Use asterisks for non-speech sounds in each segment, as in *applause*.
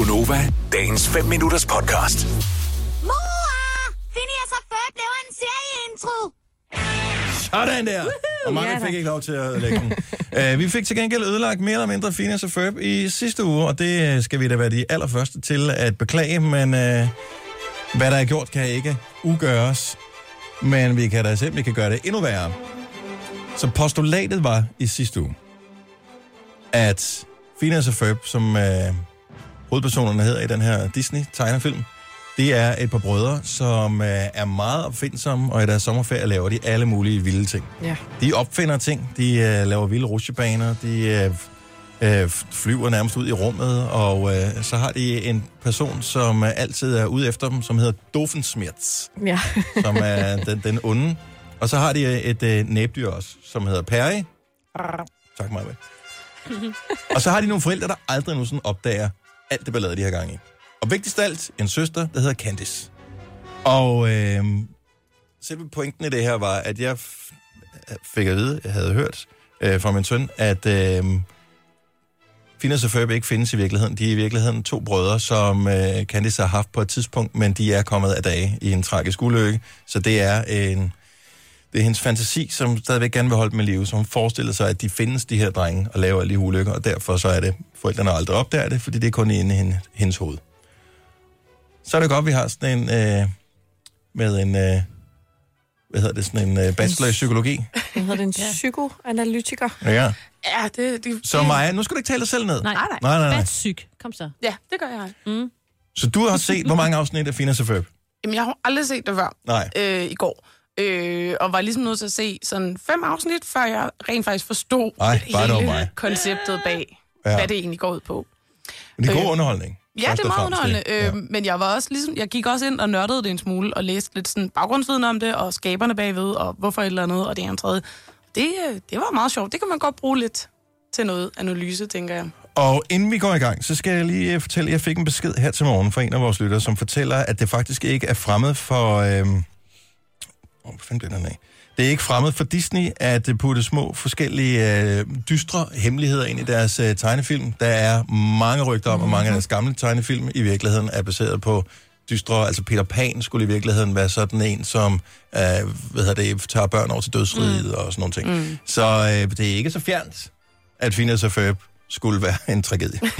Gunova, dagens 5 minutters podcast. Mor! Phineas og Ferb laver en serieintro. Sådan der! Og mange fik ikke lov til at lægge den. Uh, vi fik til gengæld ødelagt mere eller mindre Phineas og Ferb i sidste uge, og det øh, skal vi da være de allerførste til at beklage, men uh, hvad der er gjort, kan ikke ugøres. Men vi kan da simpelthen kan gøre det endnu værre. Så postulatet var i sidste uge, at Phineas og Ferb, som uh, hovedpersonerne hedder i den her Disney-tegnefilm, det er et par brødre, som øh, er meget opfindsomme, og i deres sommerferie laver de alle mulige vilde ting. Ja. De opfinder ting, de øh, laver vilde rutsjebaner, de øh, øh, flyver nærmest ud i rummet, og øh, så har de en person, som øh, altid er ude efter dem, som hedder Doofensmirts, Ja. *laughs* som er den, den onde. Og så har de øh, et øh, næbdyr også, som hedder Perry. Tak, Maja. *laughs* og så har de nogle forældre, der aldrig nogensinde opdager alt det ballade, de har gang i. Og vigtigst af alt, en søster, der hedder Candice. Og øh, selve pointen i det her var, at jeg fik at vide, jeg havde hørt øh, fra min søn, at øh, Phineas og Ferb ikke findes i virkeligheden. De er i virkeligheden to brødre, som øh, Candice har haft på et tidspunkt, men de er kommet af dage i en tragisk ulykke. Så det er en... Det er hendes fantasi, som stadigvæk gerne vil holde med live, så hun forestiller sig, at de findes, de her drenge, og laver alle de ulykker, og derfor så er det, forældrene aldrig opdager det, fordi det er kun inde i hende- hendes hoved. Så er det godt, at vi har sådan en, øh, med en, øh, hvad hedder det, sådan en øh, bachelor i psykologi. Hvad hedder det? En psykoanalytiker? Ja. Ja, det, det, Så Maja, nu skal du ikke tale dig selv ned. Nej, nej. nej, nej. nej. Batsyg. Kom så. Ja, det gør jeg. Så du har set, hvor mange afsnit af Phineas og Ferb? Jamen, jeg har aldrig set det før Nej. øh, i går. Øh, og var ligesom nødt til at se sådan fem afsnit, før jeg rent faktisk forstod Ej, hele mig. konceptet bag, Ja. ja. hvad det egentlig går ud på. Men det er god Øh, underholdning. Ja, det er meget underholdende, øh, men jeg var også ligesom, jeg gik også ind og nørdede det en smule, og læste lidt sådan baggrundsviden om det, og skaberne bagved, og hvorfor et eller andet, og det og tredje. Det, øh, det var meget sjovt. Det kan man godt bruge lidt til noget analyse, tænker jeg. Og inden vi går i gang, så skal jeg lige øh, fortælle, at jeg fik en besked her til morgen fra en af vores lyttere, som fortæller, at det faktisk ikke er fremmed for... Øhm... Oh, hvad fanden blev den af? Det er ikke fremmed for Disney at øh, putte små forskellige øh, dystre hemmeligheder ind i deres øh, tegnefilm. Der er mange rygter om, at mange af deres gamle tegnefilm i virkeligheden er baseret på dystre, altså Peter Pan skulle i virkeligheden være sådan en, som øh, hvad hedder det, tager børn over til dødsriget mm. og sådan nogle ting. Mm. Så øh, det er ikke så fjernt, at Phineas og Ferb skulle være *laughs* en tragedie. *laughs*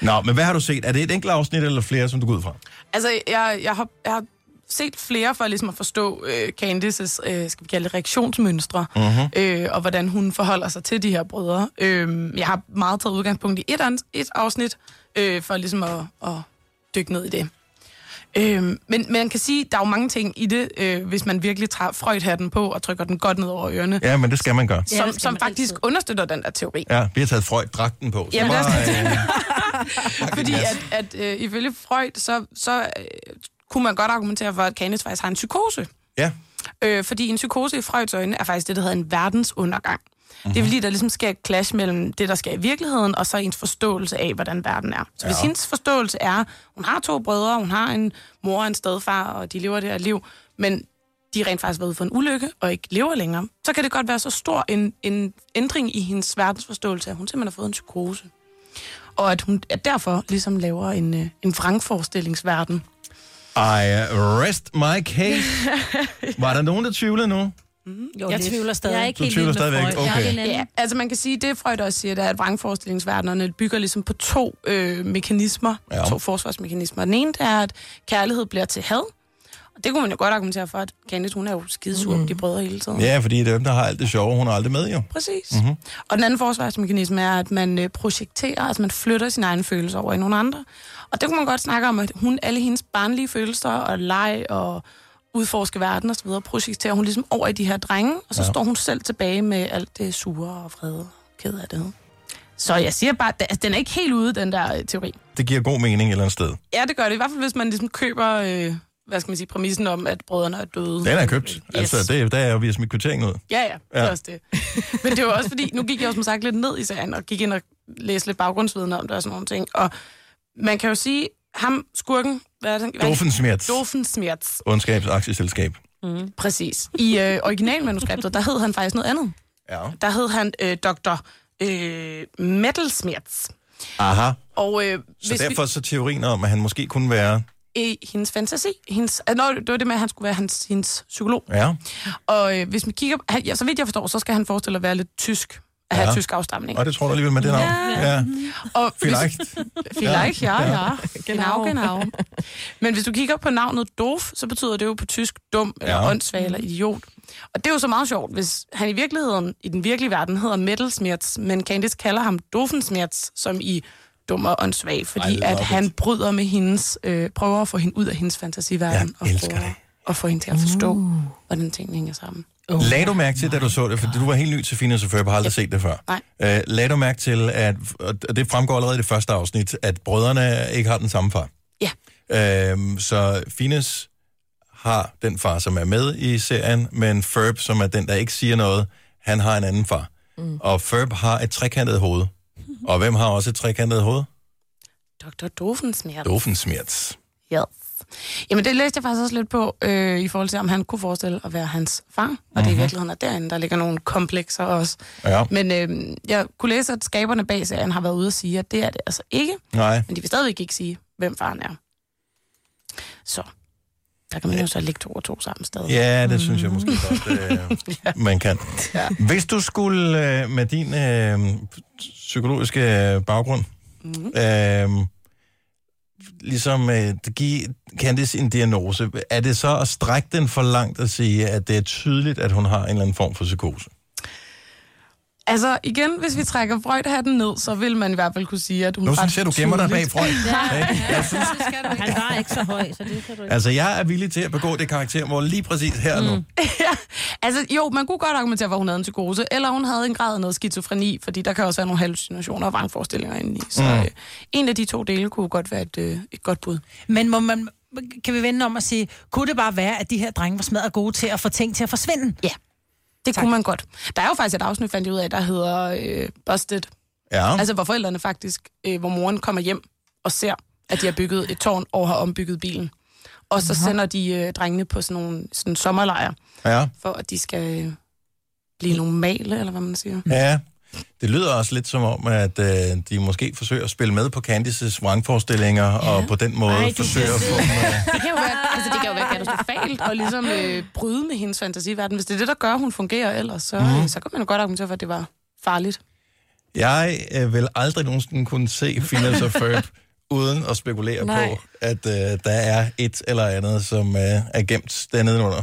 Nå, men hvad har du set? Er det et enkelt afsnit eller flere, som du går ud fra? Altså, jeg, jeg, har, jeg har set flere for ligesom at forstå øh, Candices, øh, skal vi kalde det, reaktionsmønstre, Mhm. øh, og hvordan hun forholder sig til de her brødre. Øh, jeg har meget taget udgangspunkt i et, et afsnit, øh, for ligesom at, at dykke ned i det. Øh, men, men man kan sige, der er jo mange ting i det, øh, hvis man virkelig tager Freud-hatten på og trykker den godt ned over ørerne, Ja, men det skal man gøre. Ja, som, skal som man faktisk altid. understøtter den der teori. Ja, vi har taget Freud-dragten på. Så Jamen, det bare, øh, Fordi at, at øh, ifølge Freud, så, så øh, kunne man godt argumentere for, at Candice faktisk har en psykose. ja, Øh, fordi en psykose i Freuds øjne er faktisk det, der hedder en verdensundergang. Mm-hmm. Det er fordi, der ligesom sker et clash mellem det, der sker i virkeligheden, og så ens forståelse af, hvordan verden er. Så ja. hvis hendes forståelse er, hun har to brødre, hun har en mor og en stedfar, og de lever det her liv, men de rent faktisk været ude for en ulykke og ikke lever længere, så kan det godt være så stor en, en ændring i hendes verdensforståelse, at hun simpelthen har fået en psykose. Og at hun at derfor ligesom laver en, øh, en vrangforestillingsverden. I rest my case. *laughs* Var der nogen, der tvivlede nu? Jo, Jeg lidt. tvivler stadig. Jeg er ikke Du helt tvivler stadigvæk? Okay. Ja, er Ja, altså man kan sige, det Freud også siger, det er, at vrangforestillingsverdenerne bygger ligesom på to øh, mekanismer, Ja. to forsvarsmekanismer. Den ene det er, at kærlighed bliver til had, det kunne man jo godt argumentere for, at Candice, hun er jo skidesur mm. de brødre hele tiden. Ja, fordi det er dem, der har alt det sjove. Hun er aldrig med, jo. Præcis. Mm-hmm. Og den anden forsvarsmekanisme er, at man øh, projekterer, altså man flytter sine egne følelser over i nogle andre. Og det kunne man godt snakke om, at hun, alle hendes barnlige følelser og leg og udforske verden osv., projekterer hun ligesom over i de her drenge, og så Ja. står hun selv tilbage med alt det sure og vrede og ked af det. Så jeg siger bare, at den er ikke helt ude, den der øh, teori. Det giver god mening et eller andet sted. Ja, det gør det. I hvert fald, hvis man ligesom køber, øh, hvad skal man sige, præmissen om, at brødrene er døde. Den er købt. Yes. Altså, det, der er jo vi har smidt kvitteringen ud. Ja, ja, det Ja. er også det. Men det var også fordi, nu gik jeg jo som sagt lidt ned i sagen, og gik ind og læste lidt baggrundsviden om det og sådan nogle ting. Og man kan jo sige, ham, skurken, hvad er det? er? Doofensmirts. Doofensmirts, Ondskabsaktieselskab. præcis. I øh, originalmanuskriptet, der hed han faktisk noget andet. Ja. Der hed han øh, Dr. Øh, Metalsmirts. Aha. Og øh, Så derfor så teorien om, at han måske kunne være... i hendes fantasi, hendes, øh, nå, det var det med, at han skulle være hans, hendes psykolog. Ja, Og øh, hvis man kigger, han, ja, så vidt jeg forstår, så skal han forestille at være lidt tysk, at have Ja. tysk afstamning. og det tror du alligevel med det navn. Ja. Og hvis- Vielleicht. *laughs* Vielleicht, ja, ja. ja. Genau. Genau, genau. Men hvis du kigger på navnet Doof, så betyder det jo på tysk dum, eller Ja. åndssvag, eller idiot. Og det er jo så meget sjovt, hvis han i virkeligheden, i den virkelige verden, hedder Mettelsmerz, men Candice kalder ham Doofensmerz, som i dum og åndssvag, fordi at it. han bryder med hendes, øh, prøver at få hende ud af hendes fantasiverden. Jeg elsker og, det. og få hende til at forstå, hvordan tingene hænger sammen. Lagde du mærke til, da du så det, for du var helt ny til Phineas og Ferb, har aldrig set det før. Nej. Uh, lagde du mærke til, at, og det fremgår allerede i det første afsnit, at brødrene ikke har den samme far? Ja. Uh, så Phineas har den far, som er med i serien, men Ferb, som er den, der ikke siger noget, han har en anden far. Mm. Og Ferb har et trekantet hoved. *laughs* Og hvem har også et trekantet hoved? Dr. Doofensmerz. Doofensmerz. Yes. Jamen, det læste jeg faktisk også lidt på, øh, i forhold til, om han kunne forestille at være hans far. Og mm-hmm. det er i virkeligheden er derinde, der ligger nogle komplekser også. Ja, Men øh, jeg kunne læse, at skaberne bag serien har været ude og sige, at det er det altså ikke. nej. Men de vil stadigvæk ikke sige, hvem faren er. Så der kan man jo så lægge to og to sammen stadig. Ja, det synes jeg måske godt, *laughs* øh, man kan. Hvis du skulle øh, med din øh, psykologiske baggrund, Mhm. øh, ligesom øh, give Candice en diagnose, er det så at strække den for langt at sige, at det er tydeligt, at hun har en eller anden form for psykose? Altså igen, hvis vi trækker Freud-hatten ned, så vil man i hvert fald kunne sige, at hun Nu synes jeg, du gemmer dig bag Freud. Ja, Ikke? Jeg synes, han var ikke så høj, så det kan du ikke. altså, jeg er villig til at begå det karakter, hvor lige præcis her og nu. *laughs* Altså, jo, man kunne godt argumentere for, at hun havde en psykose, eller hun havde en grad af noget skizofreni, fordi der kan også være nogle hallucinationer og vrangforestillinger indeni. Så Mm. øh, en af de to dele kunne godt være et, øh, et godt bud. Men må man, kan vi vende om at sige, kunne det bare være, at de her drenge var smadret gode til at få ting til at forsvinde? Ja, det Tak. kunne man godt. Der er jo faktisk et afsnit, fandt jeg ud af, der hedder øh, Busted. Ja. Altså, hvor forældrene faktisk, øh, hvor moren kommer hjem og ser, at de har bygget et tårn og har ombygget bilen. Og så sender de øh, drengene på sådan nogle sådan sommerlejre, ja. for at de skal øh, blive normale, eller hvad man siger. Ja, det lyder også lidt som om, at øh, de måske forsøger at spille med på Candices vrangforestillinger, ja. og på den måde Ej, forsøger at få dem... Øh, *laughs* Det kan jo være, altså, det kan jo være katastrofalt og ligesom øh, bryde med hendes fantasiverden. Hvis det er det, der gør, at hun fungerer ellers, så, mm. så kan man jo godt argumentere for, at det var farligt. jeg øh, vil aldrig nogensinde kunne se Phineas og Ferb *laughs* uden at spekulere Nej. på, at øh, der er et eller andet, som øh, er gemt dernede under.